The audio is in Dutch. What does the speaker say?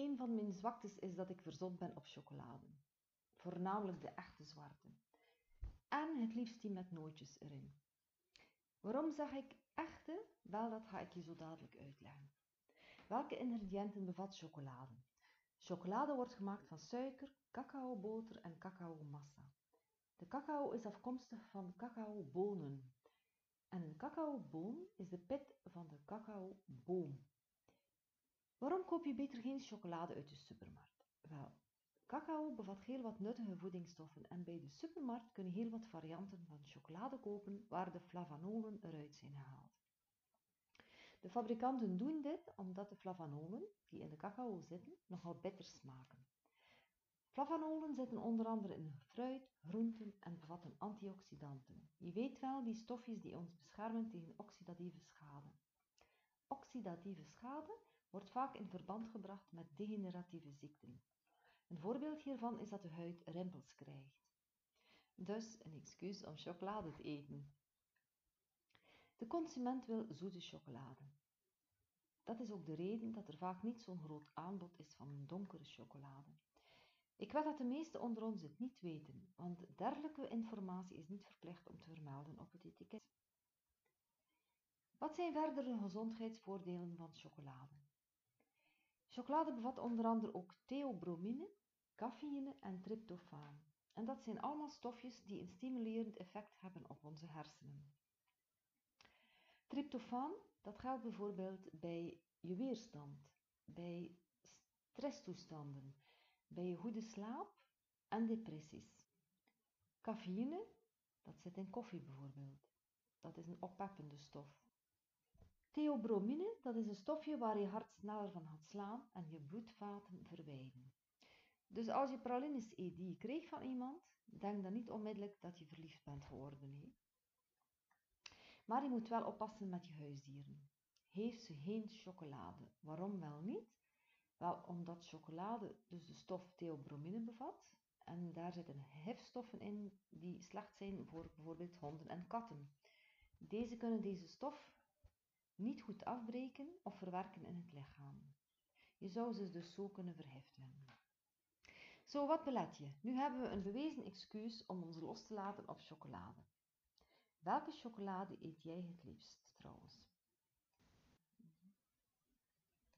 Een van mijn zwaktes is dat ik verzot ben op chocolade. Voornamelijk de echte zwarte. En het liefst die met nootjes erin. Waarom zeg ik echte? Wel, dat ga ik je zo dadelijk uitleggen. Welke ingrediënten bevat chocolade? Chocolade wordt gemaakt van suiker, cacaoboter en cacaomassa. De cacao is afkomstig van cacaobonen. En een cacaoboon is de pit van de cacaoboom. Waarom koop je beter geen chocolade uit de supermarkt? Wel, cacao bevat heel wat nuttige voedingsstoffen en bij de supermarkt kun je heel wat varianten van chocolade kopen waar de flavanolen eruit zijn gehaald. De fabrikanten doen dit omdat de flavanolen, die in de cacao zitten, nogal bitter smaken. Flavanolen zitten onder andere in fruit, groenten en bevatten antioxidanten. Je weet wel, die stofjes die ons beschermen tegen oxidatieve schade. Oxidatieve schade wordt vaak in verband gebracht met degeneratieve ziekten. Een voorbeeld hiervan is dat de huid rimpels krijgt. Dus een excuus om chocolade te eten. De consument wil zoete chocolade. Dat is ook de reden dat er vaak niet zo'n groot aanbod is van donkere chocolade. Ik weet dat de meesten onder ons het niet weten, want dergelijke informatie is niet verplicht om te vermelden op het etiket. Wat zijn verdere gezondheidsvoordelen van chocolade? Chocolade bevat onder andere ook theobromine, cafeïne en tryptofaan. En dat zijn allemaal stofjes die een stimulerend effect hebben op onze hersenen. Tryptofaan, dat geldt bijvoorbeeld bij je weerstand, bij stresstoestanden, bij je goede slaap en depressies. Cafeïne, dat zit in koffie bijvoorbeeld. Dat is een oppeppende stof. Theobromine, dat is een stofje waar je hart sneller van gaat slaan en je bloedvaten verwijden. Dus als je pralines eet die je kreeg van iemand, denk dan niet onmiddellijk dat je verliefd bent geworden. Maar je moet wel oppassen met je huisdieren. Geef ze geen chocolade. Waarom wel niet? Wel, omdat chocolade dus de stof theobromine bevat. En daar zitten hefstoffen in die slecht zijn voor bijvoorbeeld honden en katten. Deze kunnen deze stof niet goed afbreken of verwerken in het lichaam. Je zou ze dus zo kunnen vergiftigen. Zo, wat belet je? Nu hebben we een bewezen excuus om ons los te laten op chocolade. Welke chocolade eet jij het liefst trouwens?